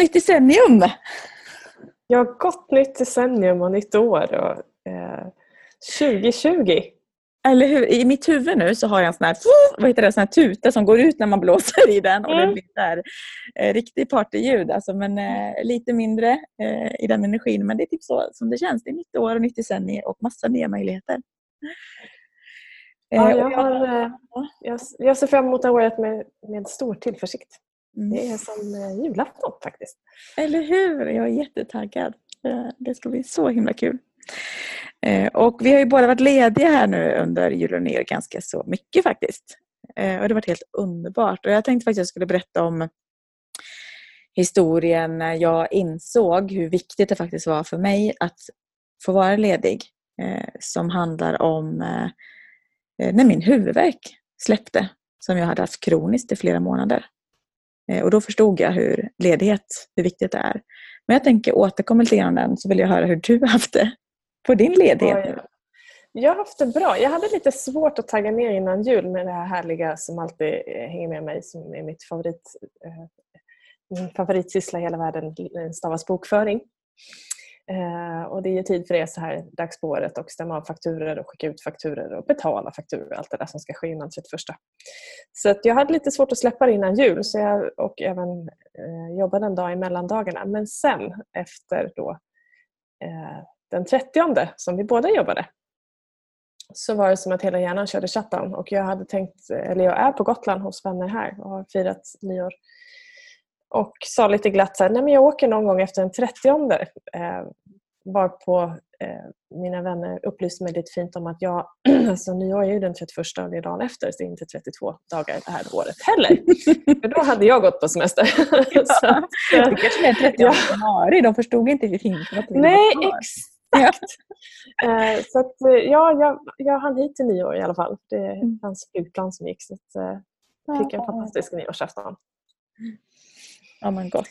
Nytt decennium! Ja, gott nytt decennium och nytt år. Och, eh, 2020. Eller hur? I mitt huvud nu så har jag en sån här, vad heter det, sån här tuta som går ut när man blåser i den och Mm. det blir där, eh, riktigt partyljud. Alltså, men eh, lite mindre eh, i den energin. Men det är typ så som det känns. Det är nytt år och nytt decennium och massa nya möjligheter. Eh, Ja, och jag, har, eh, jag, jag ser fram emot det här året med, med stor tillförsikt. Mm. Det är som eh, julafton faktiskt. Eller hur? Jag är jättetaggad. Eh, Det ska bli så himla kul. Eh, Och vi har ju båda varit lediga här nu under jul och nyår ganska så mycket faktiskt. Och det har varit helt underbart. Och jag tänkte faktiskt att jag skulle berätta om historien när jag insåg hur viktigt det faktiskt var för mig att få vara ledig. Som handlar om när min huvudvärk släppte. Som jag hade haft kroniskt i flera månader. Eh, Och då förstod jag hur ledighet, hur viktigt det är. Men jag tänker återkomma lite grann den så vill jag höra hur du haft det på din ledighet. Ja, Jag har haft det bra. Jag hade lite svårt att tagga ner innan jul med det här härliga som alltid eh, hänger med mig som är mitt favorit, eh, min favoritsyssla i hela världen, stavas bokföring. Eh, och det är ju tid för det så här dags på året och stämma av fakturer och skicka ut fakturer och betala fakturor. och allt det där som ska ske innan 31. Så att jag hade lite svårt att släppa det innan jul så jag, och även eh, jobbade en dag i mellandagarna. Men sen efter då eh, den 30 som vi båda jobbade så var det som att hela hjärnan körde shutdown och jag hade tänkt, eller jag är på Gotland hos vänner här och har firat nyår. Och sa lite glatt så här, nej men jag åker någon gång efter den 30 eh, varpå eh, mina vänner upplyste mig lite fint om att jag, alltså nyår är ju den 31 och det är dagen efter så det är inte 32 dagar det här året heller. För då hade jag gått på semester. så, att, Det kanske är 30 Ja. januari, de förstod inte var. nej, Ja. exakt! Eh, så att, eh, ja, jag, jag hann hit till nyår i alla fall. Det fanns flygplan som gick så att, eh, fick en fantastisk nyårsafton. Ja men gott.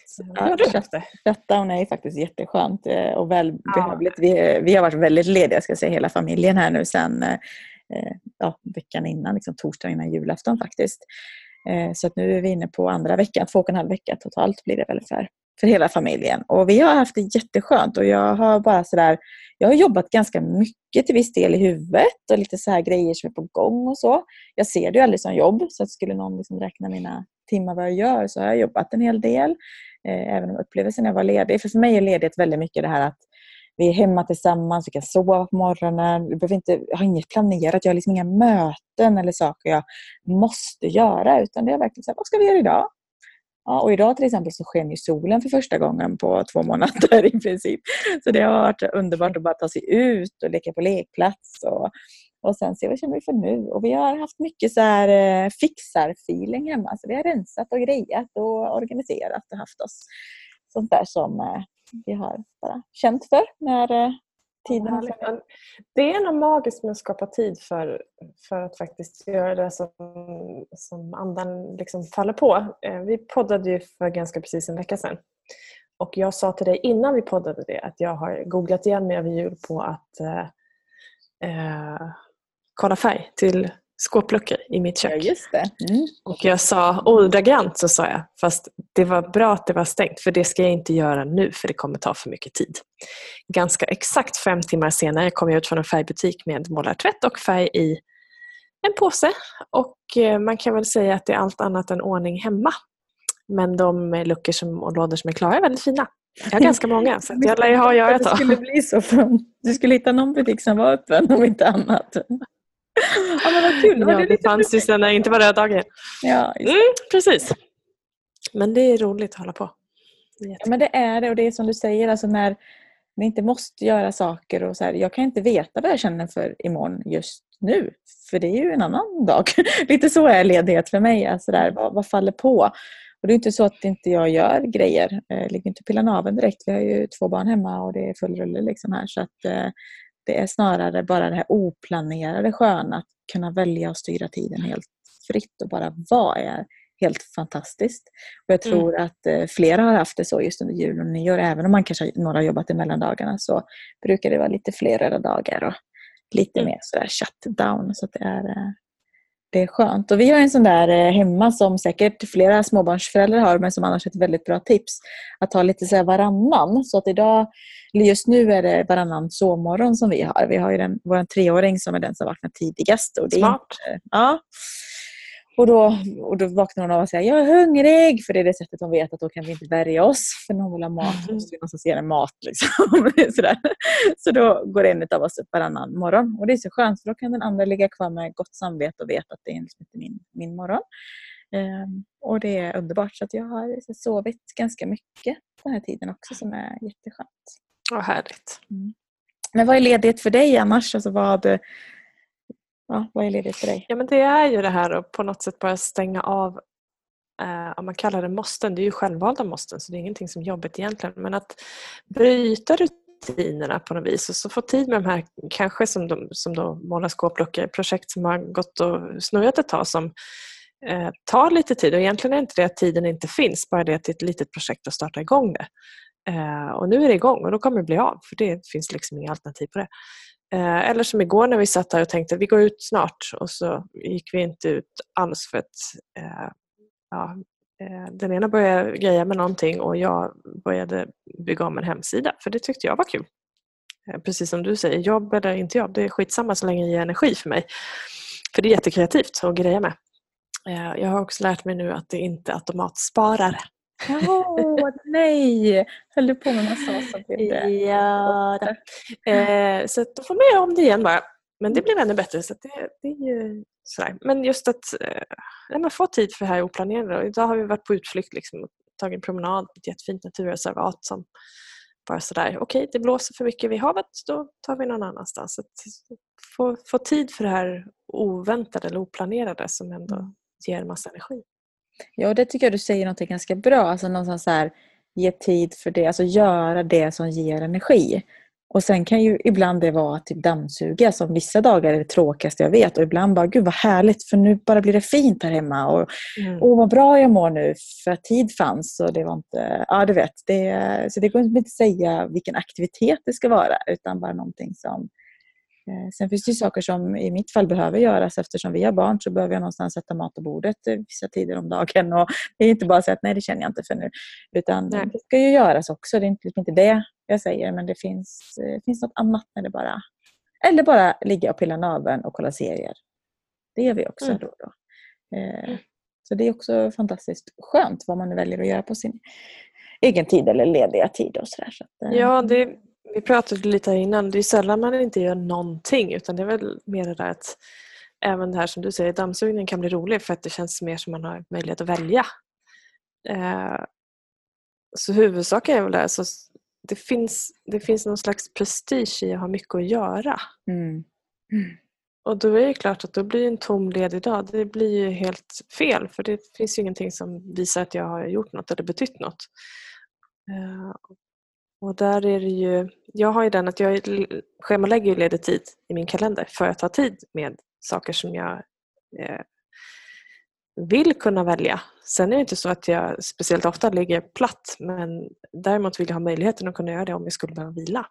Haft det? Shutdown är faktiskt jätteskönt eh, och välbehövligt. Vi, vi har varit väldigt lediga ska säga, hela familjen här nu sen eh, ja, veckan innan, liksom torsdagen innan julafton faktiskt. Eh, Så att nu är vi inne på andra veckan, två och en halv vecka totalt blir det väl för, för hela familjen. Och vi har haft det jätteskönt och jag har bara sådär, jag har jobbat ganska mycket till viss del i huvudet och lite så här grejer som är på gång och så. Jag ser det ju aldrig som jobb så att skulle någon liksom räkna mina timmar vad jag gör så har jag jobbat en hel del. Eh, även om upplevelsen när jag var ledig. För för mig är ledighet väldigt mycket det här att vi är hemma tillsammans, vi kan sova på morgonen. Jag, behöver inte, jag har inget planerat, jag har liksom inga möten eller saker jag måste göra. Utan det är verkligen så här, vad ska vi göra idag? Ja, och idag till exempel så sken ju solen för första gången på två månader i princip. Så det har varit underbart att bara ta sig ut och leka på lekplats. Och, och sen se vad känner vi för nu. Och vi har haft mycket så här eh, fixar-feeling hemma. Så vi har rensat och grejat och organiserat och haft oss sånt där som eh, vi har bara känt för när eh, tiden. Men Det är något magiskt med att skapa tid för, för att faktiskt göra det som, som andan liksom faller på. Eh, Vi poddade ju för ganska precis en vecka sedan. Och jag sa till dig innan vi poddade det att jag har googlat igen mig över jul på att eh, eh, kolla färg till skåpluckor i mitt Ja, kök. just det. Mm. Och jag sa ordagrant så sa jag, fast det var bra att det var stängt för det ska jag inte göra nu för det kommer ta för mycket tid. Ganska exakt fem timmar senare kom jag ut från en färgbutik med målartvätt och färg i en påse. Och eh, man kan väl säga att det är allt annat än ordning hemma. Men de luckor som, och lådor som är klara är väldigt fina. Jag har ganska många så jag lär ju ha att göra ett Det tag. skulle bli så. Från, du skulle hitta någon butik som var öppen om inte annat. Ja, men vad kul. Var Ja, det fanns ju sen när inte var röda dagar. Ja. Mm, precis. Men det är roligt att hålla på. Det Ja, men det är det och det är som du säger, alltså när vi inte måste göra saker och så här, jag kan inte veta vad jag känner för imorgon just nu. För det är ju en annan dag. Lite så är ledighet för mig. Alltså där, vad, vad faller på? Och det är inte så att inte jag gör grejer. Jag ligger inte och pillar naveln direkt. Vi har ju två barn hemma och det är full rulle liksom här. Så att, eh, det är snarare bara det här oplanerade sköna att kunna välja och styra tiden helt fritt och bara vara är helt fantastiskt. Och jag tror att eh, flera har haft det så just under jul och nyår. Även om man kanske några har jobbat i mellandagarna så brukar det vara lite fler röda dagar och lite Mm. mer sådär shutdown. Så att det är, eh, det är skönt. Och vi har en sån där eh, hemma som säkert flera småbarnsföräldrar har men som annars är ett väldigt bra tips. Att ha lite så varannan. Så att idag, just nu är det varannan sovmorgon som vi har. Vi har ju den, vår treåring som är den som vaknar tidigast. Och det Smart. Inte, ja. Och då, och då vaknar hon av och säger jag är hungrig. För det är det sättet hon vet att då kan vi inte värja oss. För när hon vill ha mat så måste vi någonstans ge henne mat. Liksom. Sådär. Så då går en av oss upp varannan morgon. Och det är så skönt för då kan den andra ligga kvar med gott samvete och veta att det är liksom inte min, min morgon. Um, och det är underbart. Så att jag har sovit ganska mycket den här tiden också som är jätteskönt. Vad härligt. Mm. Men vad är ledigt för dig annars? Alltså vad, Ja, vad är ledigt för dig? Ja, men det är ju det här att på något sätt bara stänga av eh, om man kallar det måsten, det är ju självvalda måsten så det är ingenting som jobbigt egentligen. Men att bryta rutinerna på något vis och så få tid med de här, kanske som, de, som då måla skåpluckor, projekt som har gått och snurrat ett tag som eh, tar lite tid och egentligen är inte det att tiden inte finns, bara det att det är ett litet projekt att starta igång det. Eh, och nu är det igång och då kommer det bli av för det finns liksom inga alternativ på det. Eh, eller som igår när vi satt här och tänkte att vi går ut snart och så gick vi inte ut alls för att eh, ja, eh, den ena började greja med någonting och jag började bygga om en hemsida för det tyckte jag var kul. Eh, precis som du säger, jobb eller inte jobb, det är skitsamma så länge det ger energi för mig. För det är jättekreativt att greja med. Eh, jag har också lärt mig nu att det inte automatsparar. Oh, nej! Höll du på med massage så blev det Ja, eh, så då får man göra om det igen bara. Men det blev ännu bättre. Så det, det är ju sådär. Men just att eh, få tid för det här oplanerade. Idag har vi varit på utflykt liksom, och tagit en promenad på ett jättefint naturreservat som bara sådär, okej okay, det blåser för mycket vid havet, då tar vi någon annanstans. Att få, få tid för det här oväntade eller oplanerade som ändå mm. ger en massa energi. Ja, det tycker jag du säger något ganska bra. Alltså någonstans så här, ge tid för det, alltså göra det som ger energi. Och sen kan ju ibland det vara typ dammsuga som vissa dagar är det tråkigaste jag vet och ibland bara gud vad härligt för nu bara blir det fint här hemma och mm. åh vad bra jag mår nu för att tid fanns och det var inte, ja du vet. Det, så det går inte att säga vilken aktivitet det ska vara utan bara någonting som sen finns det saker som i mitt fall behöver göras eftersom vi har barn så behöver jag någonstans sätta mat på bordet vissa tider om dagen. Och det är inte bara så att nej det känner jag inte för nu. Utan nej. det ska ju göras också. Det är inte, inte det jag säger men det finns, det eh, finns något annat när det bara... Eller bara ligga och pilla naveln och kolla serier. Det gör vi också mm. då och då. Eh, mm. så det är också fantastiskt skönt vad man väljer att göra på sin egen tid eller lediga tid. Och så, där. så att, ja, det, vi pratade lite innan, det är sällan man inte gör någonting utan det är väl mer det där att även det här som du säger, dammsugningen kan bli rolig för att det känns mer som man har möjlighet att välja. Eh, så huvudsaken är väl det, så det finns, det finns någon slags prestige i att ha mycket att göra. Mm. Mm. Och då är det klart att då blir en tom ledig dag, det blir ju helt fel för det finns ju ingenting som visar att jag har gjort något eller betytt något. Och där är det ju, jag har ju den att jag schemalägger ledig tid i min kalender för att ha tid med saker som jag eh, vill kunna välja. Sen är det inte så att jag speciellt ofta ligger platt men däremot vill jag ha möjligheten att kunna göra det om jag skulle behöva vila.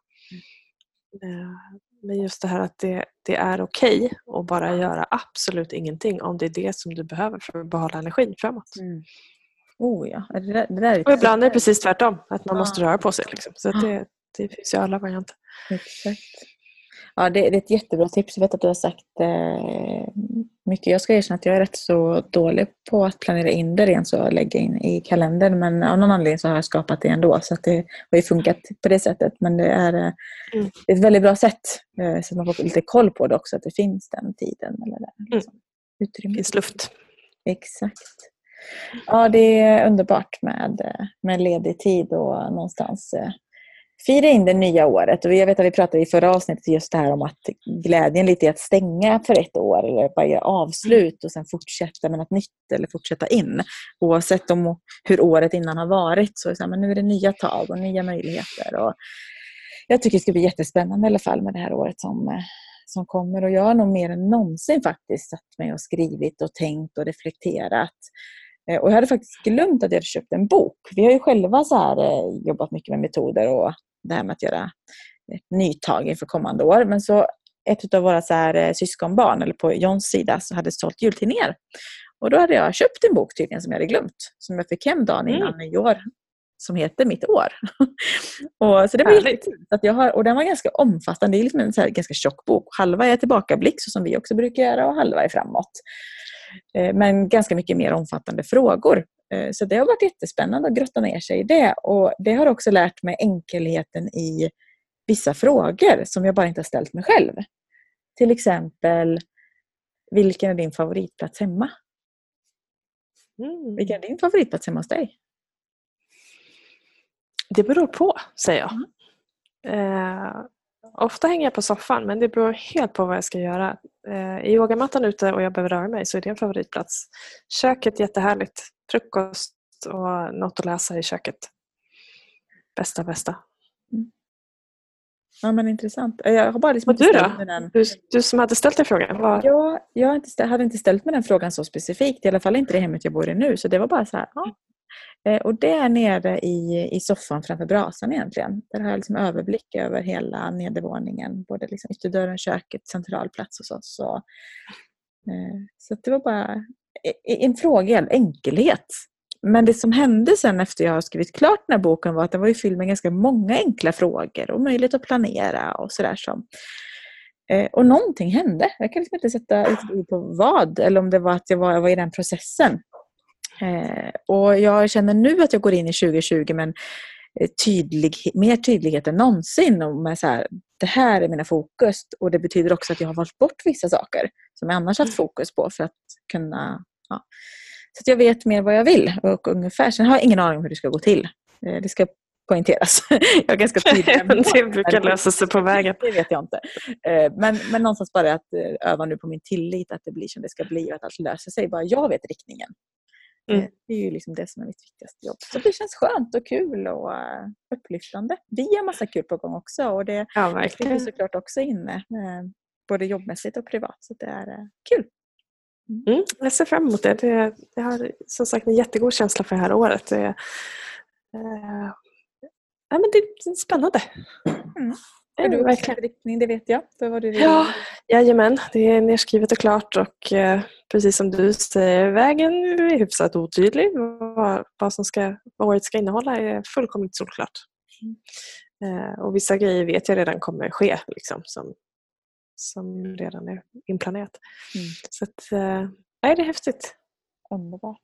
Mm. Men just det här att det, det är okej okay att bara göra absolut ingenting om det är det som du behöver för att behålla energin framåt. Mm. Oh ja. Det där, det där och ibland är det precis tvärtom, att man ja. måste röra på sig. Liksom. Så det, det finns ju alla varianter. Exakt. Ja, det, det, är ett jättebra tips. Jag vet att du har sagt eh, mycket. Jag ska erkänna att jag är rätt så dålig på att planera in det rent så lägga in i kalendern. Men av någon anledning så har jag skapat det ändå. Så att det har ju funkat på det sättet. Men det är eh, mm. ett väldigt bra sätt. Eh, så att man får lite koll på det också. Att det finns den tiden. Eller det, liksom, mm. Det finns luft. Exakt. Ja, det är underbart med, med ledig tid och någonstans eh, fira in det nya året. Och jag vet att vi pratade i förra avsnittet just det här om att glädjen lite är att stänga för ett år eller bara göra avslut och sen fortsätta med något nytt eller fortsätta in. Oavsett om hur året innan har varit så är det så här, men nu är det nya tag och nya möjligheter. Och jag tycker det ska bli jättespännande i alla fall med det här året som, eh, som kommer. Och jag har nog mer än någonsin faktiskt satt mig och skrivit och tänkt och reflekterat och jag hade faktiskt glömt att jag hade köpt en bok. Vi har ju själva så här, eh, jobbat mycket med metoder och det här med att göra ett nytag inför kommande år. Men så ett av våra så här, eh, syskonbarn, eller på Johns sida, så hade sålt jultidningar. Och då hade jag köpt en bok tydligen som jag hade glömt, som jag fick hem dagen innan mm. nyår, som heter Mitt år. och, så det var jättekul. Att jag har, och den var ganska omfattande, det är liksom en så här, ganska tjock bok. Halva är tillbakablick, så som vi också brukar göra, och halva är framåt. Eh, men ganska mycket mer omfattande frågor. Eh, så det har varit jättespännande att grotta ner sig i det. Och det har också lärt mig enkelheten i vissa frågor som jag bara inte har ställt mig själv. Till exempel, vilken är din favoritplats hemma? Mm. Vilken är din favoritplats hemma hos dig? Det beror på, säger jag. Mm. Eh, ofta hänger jag på soffan men det beror helt på vad jag ska göra. Eh, är yogamattan ute och jag behöver röra mig så är det en favoritplats. Köket jättehärligt. Frukost och något att läsa i köket. Bästa, bästa. Ja men intressant. Jag har bara liksom och du då? Den... Du, du, som hade ställt dig frågan? Var... Ja, jag inte, hade inte ställt mig den frågan så specifikt. I alla fall inte det hemmet jag bor i nu. Så det var bara så här, ja. Eh, och det är nere i, i soffan framför brasan egentligen. Där har jag liksom överblick över hela nedervåningen. Både liksom ytterdörren, köket, centralplats hos oss. Så, eh, så det var bara en fråga i enkelhet. Men det som hände sen efter jag har skrivit klart den här boken var att den var fylld med ganska många enkla frågor och möjlighet att planera och sådär. Som. Eh, och någonting hände. Jag kan liksom inte sätta ord på vad eller om det var att jag var, jag var i den processen. Eh, och jag känner nu att jag går in i 2020 med eh, tydlig, mer tydlighet än någonsin. Och med så här, det här är mina fokus och det betyder också att jag har valt bort vissa saker som jag annars haft fokus på för att kunna ja, så att jag vet mer vad jag vill och ungefär. Sen har jag ingen aning om hur det ska gå till. Eh, det ska poängteras. jag är ganska tydlig. det brukar lösa sig på vägen. Det vet jag inte. Eh, men, men någonstans bara att eh, öva nu på min tillit, att det blir som det ska bli och att allt löser sig. Bara jag vet riktningen. Mm. Det är ju liksom det som är mitt viktigaste jobb. Så det känns skönt och kul och upplyftande. Vi har massa kul på gång också och det ja, är såklart också inne. Både jobbmässigt och privat. Så det är kul. Mm, jag ser fram emot det. det. Jag har som sagt en jättegod känsla för det här året. Det, eh, ja, men det är spännande. Mm. Är du verkligen riktning, det vet jag. För vad du vill. Ja, jajamän, det är nerskrivet och klart och eh, precis som du säger, vägen är hyfsat otydlig. Vad, vad, som ska, vad året ska innehålla är fullkomligt solklart. Mm. Eh, och vissa grejer vet jag redan kommer ske, liksom, som som redan är inplanerat. Mm. Så att, äh, det är häftigt. Underbart.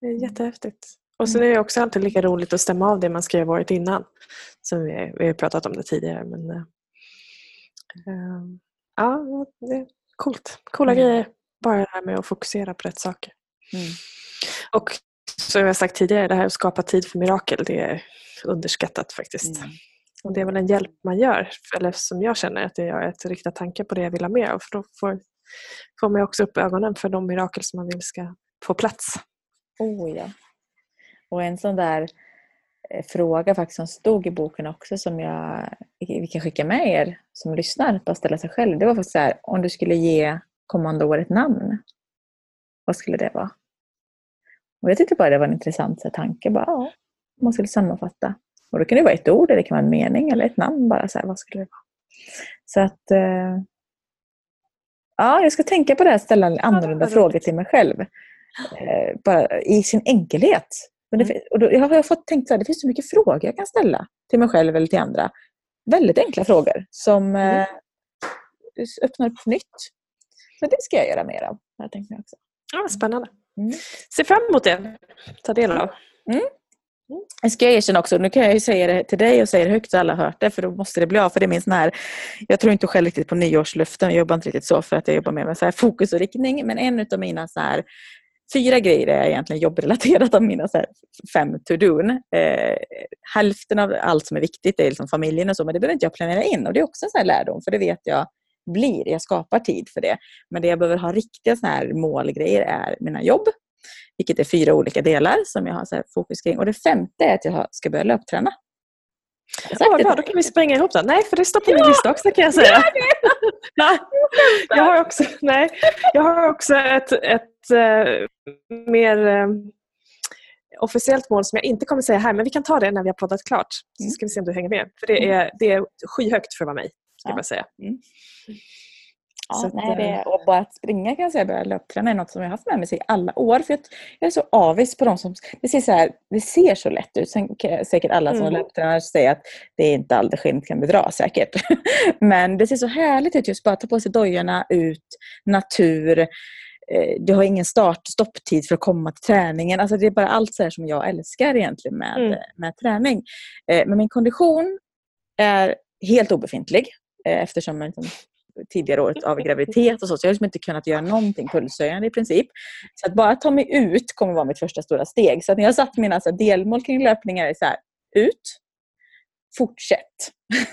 Det är jättehäftigt. Och så mm. är det också alltid lika roligt att stämma av det man skrev året innan. Som vi, vi har pratat om det tidigare. Men, äh, ja, det är coolt. Coola mm. grejer. Bara det här med att fokusera på rätt saker. Mm. Och som jag sagt tidigare, det här att skapa tid för mirakel, det är underskattat faktiskt. Mm. Och det är väl en hjälp man gör, eller som jag känner att jag gör, att rikta tankar på det jag vill ha med. av. För då får, får man också upp ögonen för de mirakel som man vill ska få plats. Oh ja. Och en sån där eh, fråga faktiskt som stod i boken också som jag vi kan skicka med er som lyssnar, bara ställa sig själv. Det var faktiskt så här, om du skulle ge kommande år ett namn, vad skulle det vara? Och jag tyckte bara det var en intressant så tanke. Bara, ja, man skulle sammanfatta. Och då kan det vara ett ord, eller det kan vara en mening eller ett namn. bara så här, Vad skulle det vara? Så att... Eh, ja, jag ska tänka på det här, ställa annorlunda ja, frågor till mig själv. Eh, bara i sin enkelhet. Mm. Det, och då, jag har fått tänkt att det finns så mycket frågor jag kan ställa till mig själv eller till andra. Väldigt enkla frågor som mm. eh, öppnar upp nytt. Så det ska jag göra mer av. Jag tänkte också. Ja, spännande. Mm. Se fram emot det. Ta del av. Mm. Jag ska erkänna också, nu kan jag ju säga det till dig och säga det högt så alla har hört det för då måste det bli av. För det är min sån här, jag tror inte själv riktigt på nyårslöften, jag jobbar inte riktigt så för att jag jobbar mer med så här fokus och riktning. Men en av mina så här, fyra grejer är egentligen jobbrelaterat av mina så här, fem to-don. Eh, hälften av allt som är viktigt är liksom familjen och så, men det behöver inte jag planera in. Och det är också en sån här lärdom, för det vet jag blir. Jag skapar tid för det. Men det jag behöver ha riktiga såna här målgrejer är mina jobb vilket är fyra olika delar som jag har så fokus kring. Och det femte är att jag ska börja löpträna. Ja, bra, då kan vi springa ihop då. Nej, för det står på ja! min lista också kan jag säga. Ja, jag, har också, nej, jag har också ett, ett äh, mer äh, officiellt mål som jag inte kommer säga här, men vi kan ta det när vi har poddat klart. Så mm. ska vi se om du hänger med. För det är, det är skyhögt för mig, ska jag bara säga. Mm. Ja, nej, det, eh, och bara att springa kan jag säga, börja löpträna är något som jag har haft med mig i alla år. För jag är så avis på de som... Det ser så, här, det ser så lätt ut. Sen kan säkert alla som mm. löptränar säga att det är inte allt skinnet kan bedra säkert. Men det ser så härligt ut just bara att ta på sig dojorna, ut, natur. Eh, du har ingen start stopptid för att komma till träningen. Alltså det är bara allt så som jag älskar egentligen med, mm. med träning. Eh, men min kondition är helt obefintlig eftersom jag liksom tidigare året av graviditet och så. Så jag har liksom inte kunnat göra någonting pulshöjande i princip. Så att bara ta mig ut kommer vara mitt första stora steg. Så att när jag satt mina så här, delmål kring löpningar är så här, ut, fortsätt.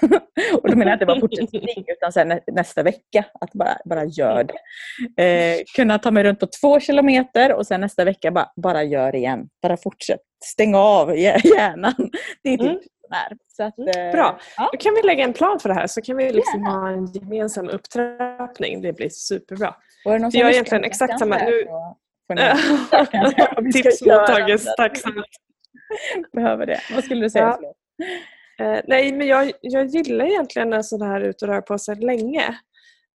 och då menar jag inte bara fortsätt spring utan sen nästa vecka att bara, bara gör det. Eh, kunna ta mig runt på två kilometer och sen nästa vecka bara, bara gör igen. Bara fortsätt. Stäng av hjärnan. Det är typ mm är. Så att, mm, Bra, eh, ja. då kan vi lägga en plan för det här så kan vi liksom yeah. ha en gemensam upptrappning. Det blir superbra. Och är det jag är egentligen exakt samma. Nu... Tips mottages tacksamt. Behöver det. Vad skulle du säga? Ja. Uh, nej, men jag, jag gillar egentligen när sådana här ut och röra på sig länge.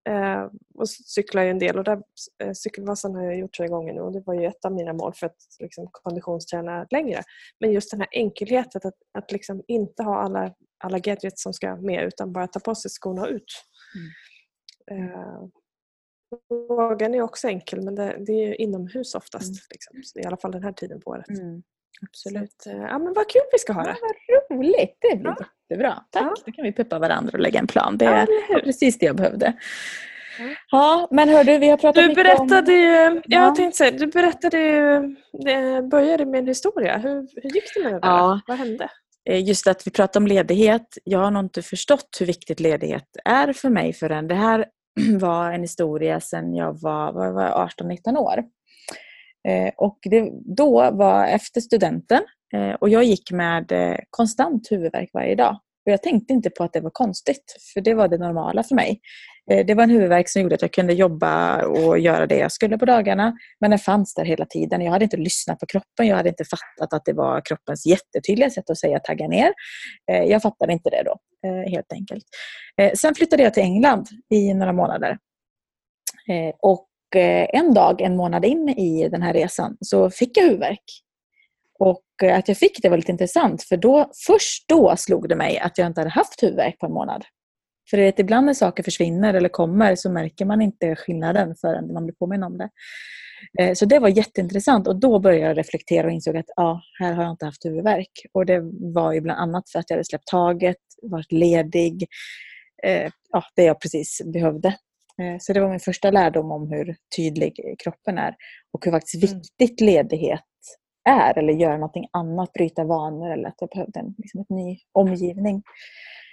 Eh, och cyklar ju en del och där, eh, Cykelvasan har jag gjort tre gånger nu och det var ju ett av mina mål för att liksom, konditionsträna längre. Men just den här enkelheten att, att liksom inte ha alla, alla gadgets som ska med utan bara ta på sig skorna och ut. Mm. Eh, Vågen är också enkel men det, det är inomhus oftast. Mm. Liksom, I alla fall den här tiden på året. Mm. Absolut. Så, eh, ja, men vad kul vi ska ha det. Ja, vad roligt. Det blir ja. jättebra. Tack. Ja. Då kan vi peppa varandra och lägga en plan. Det är ja, precis det jag behövde. Ja, men hör du, vi har pratat du berättade om... Ju, jag tänkte säga, du berättade ju, det började med en historia. Hur, hur gick det med det? Ja. Vad hände? Eh, just att vi pratar om ledighet. Jag har nog inte förstått hur viktigt ledighet är för mig förrän det här var en historia sedan jag var, var 18-19 år. Eh, och det, då var efter studenten eh, och jag gick med eh, konstant huvudvärk varje dag. Och jag tänkte inte på att det var konstigt, för det var det normala för mig. Det var en huvudvärk som gjorde att jag kunde jobba och göra det jag skulle på dagarna. Men den fanns där hela tiden. Jag hade inte lyssnat på kroppen. Jag hade inte fattat att det var kroppens jättetydliga sätt att säga tagga ner. Jag fattade inte det då, helt enkelt. Sen flyttade jag till England i några månader. Och Eh, en dag, en månad in i den här resan, så fick jag huvudvärk. Och eh, att jag fick det var lite intressant, för då, först då slog det mig att jag inte hade haft huvudvärk på en månad. För det ibland när saker försvinner eller kommer så märker man inte skillnaden förrän man blir påminn om det. Eh, så det var jätteintressant och då började jag reflektera och insåg att ja, här har jag inte haft huvudvärk. Och det var ju bland annat för att jag hade släppt taget, varit ledig, ja, det jag precis behövde. Eh, så det var min första lärdom om hur tydlig kroppen är och hur faktiskt mm. viktigt ledighet är eller göra någonting annat, bryta vanor eller att jag behövde en liksom ny omgivning.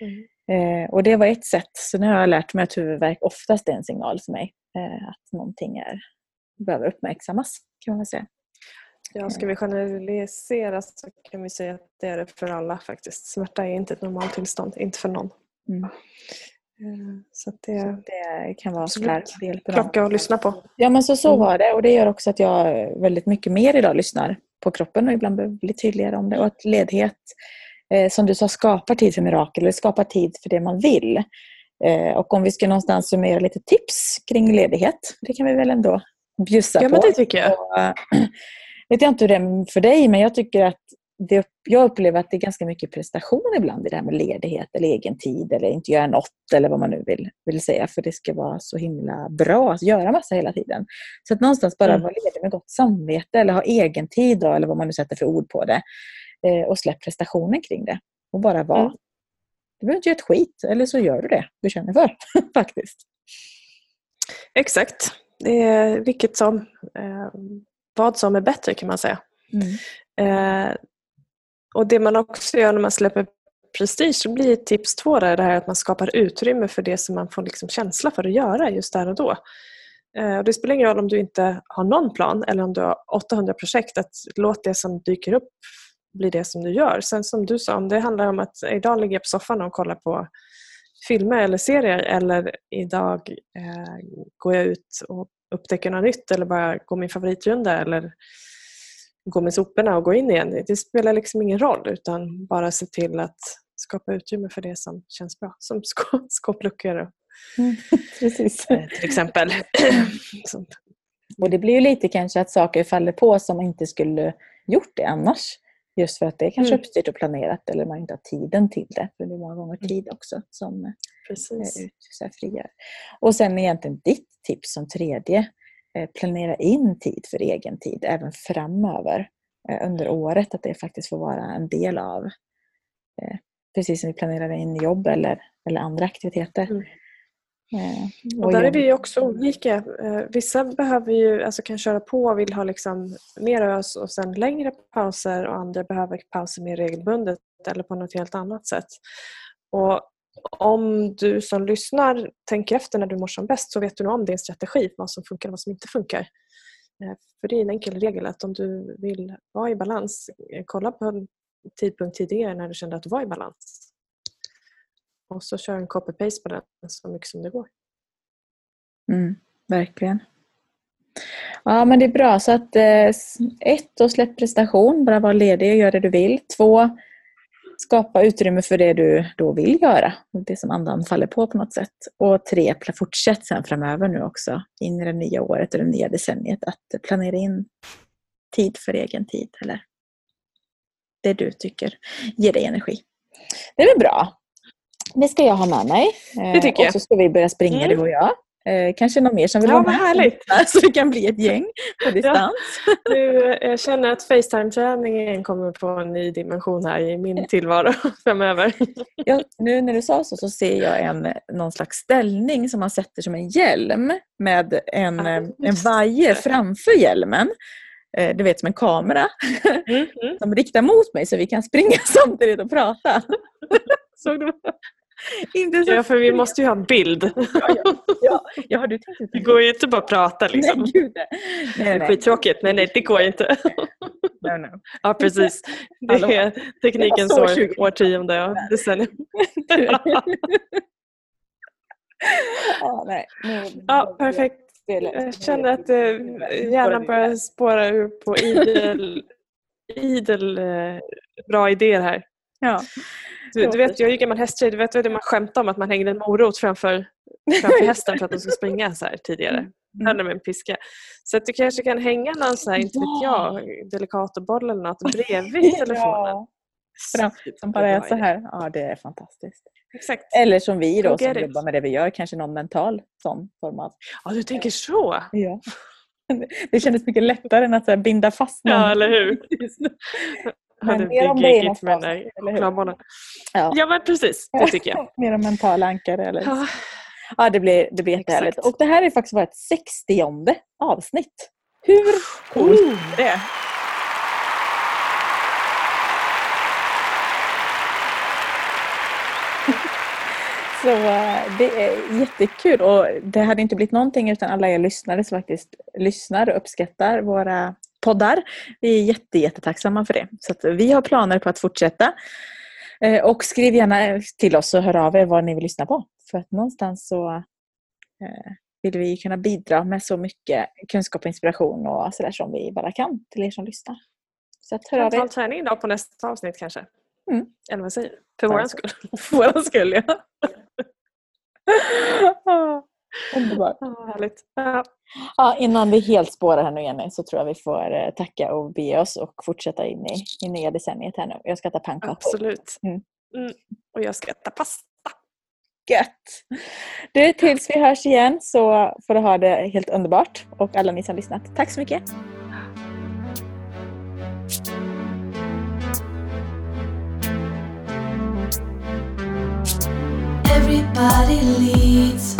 Mm. Eh, och det var ett sätt. Så nu har jag lärt mig att huvudvärk oftast är en signal för mig. Eh, att någonting är, behöver uppmärksammas kan man säga. Ja, ska vi generalisera så kan vi säga att det är det för alla faktiskt. Smärta är inte ett normaltillstånd, inte för någon. Mm. Eh, så det, så det kan vara absolut klocka att lyssna på. Ja men så, så mm. var det och det gör också att jag väldigt mycket mer idag lyssnar på kroppen och ibland behöver bli tydligare om det. Och att ledighet, eh, som du sa, skapar tid för mirakel eller skapar tid för det man vill. Eh, och om vi ska någonstans summera lite tips kring ledighet, det kan vi väl ändå bjussa på. Ja men det tycker jag. Och, äh, vet jag inte hur det är för dig men jag tycker att det, jag upplever att det är ganska mycket prestation ibland i det här med ledighet eller egen tid eller inte göra något eller vad man nu vill, vill säga för det ska vara så himla bra att göra massa hela tiden. Så att någonstans bara mm. vara ledig med gott samvete eller ha egen tid då, eller vad man nu sätter för ord på det eh, och släpp prestationen kring det och bara vara. Mm. Du behöver inte göra ett skit eller så gör du det du känner för faktiskt. Exakt. Det är vilket som, eh, vad som är bättre kan man säga. Mm. Eh, och det man också gör när man släpper prestige, så blir tips två där det här att man skapar utrymme för det som man får liksom känsla för att göra just där och då. Eh, och det spelar ingen roll om du inte har någon plan eller om du har 800 projekt, att låt det som dyker upp bli det som du gör. Sen som du sa, om det handlar om att idag ligger jag på soffan och kollar på filmer eller serier eller idag eh, går jag ut och upptäcker något nytt eller bara går min favoritrunda eller gå med soporna och gå in igen. Det spelar liksom ingen roll utan bara se till att skapa utrymme för det som känns bra. Som skåpluckor och Mm, precis. till exempel. och det blir ju lite kanske att saker faller på som inte skulle gjort det annars. Just för att det är kanske mm. uppstyrt och planerat eller man inte har tiden till det. För det är många gånger mm. tid också som Precis. Ut, så här, frigör. Och sen egentligen ditt tips som tredje. Planera in tid för egen tid även framöver under året. Att det faktiskt får vara en del av precis som vi planerar in jobb eller, eller andra aktiviteter. Mm. Eh, och där är vi också olika. Eh, vissa behöver ju, alltså kan köra på och vill ha liksom mer ös och sen längre pauser och andra behöver pauser mer regelbundet eller på något helt annat sätt. Och om du som lyssnar tänker efter när du mår som bäst så vet du nog om din strategi, vad som funkar och vad som inte funkar. Eh, för det är en enkel regel att om du vill vara i balans, eh, kolla på en tidpunkt tidigare när du kände att du var i balans. Och så kör en copy-paste på den så mycket som det går. Mm, verkligen. Ja men det är bra. Så att eh, ett, då släpp prestation. Bara var ledig och gör det du vill. Två, skapa utrymme för det du då vill göra. Det som andan faller på på något sätt. Och tre, fortsätt sen framöver nu också in i det nya året och det nya decenniet att planera in tid för egen tid. Eller det du tycker ger dig energi. Det är väl bra. Det ska jag ha med mig. Det tycker jag. Och så ska vi börja springa mm. du och jag. Eh, kanske någon mer som vill ja, vara med. Härligt. Så det kan bli ett gäng på distans. Ja. Nu, jag känner att Facetime-träningen kommer på en ny dimension här i min tillvaro framöver. Ja, nu när du sa så så ser jag en, någon slags ställning som man sätter som en hjälm med en, ja, en vajer framför hjälmen. Eh, du vet som en kamera mm, mm. som riktar mot mig så vi kan springa samtidigt och prata. Såg du? Inte så ja, för vi måste ju ha en bild. Ja, ja. ja, har du tänkt det går ju inte bara att prata liksom. Nej, gud, nej. nej, nej. Skittråkigt. Nej, nej, det går inte. No, no. Ja, precis. Det är teknikens år, årtionde decennium. ja, nej. ja, perfekt. Jag känner att eh, hjärnan börjar spåra ur på idel, idel eh, bra idéer här. Ja. Du, du, vet, jag är ju gammal hästtjej. Du vet vad man skämtar om att man hängde en morot framför, framför hästen för att den skulle springa så här tidigare. Mm. Hade med en piska. Så att du kanske kan hänga någon så här, inte vet jag, Delicatoboll eller något bredvid telefonen. Ja. Som bara är så här. Ja, det är fantastiskt. Exakt. Eller som vi då som jobbar med det vi gör, kanske någon mental sån form av... Ja, du tänker så? Ja. Det kändes mycket lättare än att binda fast någon. Ja, eller hur? Men mer om det i nästa avsnitt, Ja. ja, men precis. Det tycker jag. mer om mentala ankare. Eller... Ja. ja, det blir, det blir jättehärligt. Och det här är faktiskt vårt 60 avsnitt. Hur coolt oh. är det? Så eh, det är jättekul och det hade inte blivit någonting utan alla er lyssnare som faktiskt lyssnar och uppskattar våra poddar. Vi är jätte, jättetacksamma för det. Så vi har planer på att fortsätta. Eh, och skriv gärna till oss och hör av er vad ni vill lyssna på. För att någonstans så eh, vill vi kunna bidra med så mycket kunskap och inspiration och sådär som vi bara kan till er som lyssnar. Så att hör av er. träning då på nästa avsnitt kanske? Mm. Eller vad säger du? För vår skull. För vår skull, ja. Underbart. Ja, härligt. Ja. Ja, innan vi helt spårar här nu Jenny så tror jag vi får eh, tacka och be oss och fortsätta in i, i nya decenniet här nu. Jag ska äta pannkakor. Absolut. Mm. Mm. Och jag ska äta pasta. Gött! Du, tills vi hörs igen så får du ha det helt underbart och alla ni som lyssnat. Tack så mycket! Everybody leads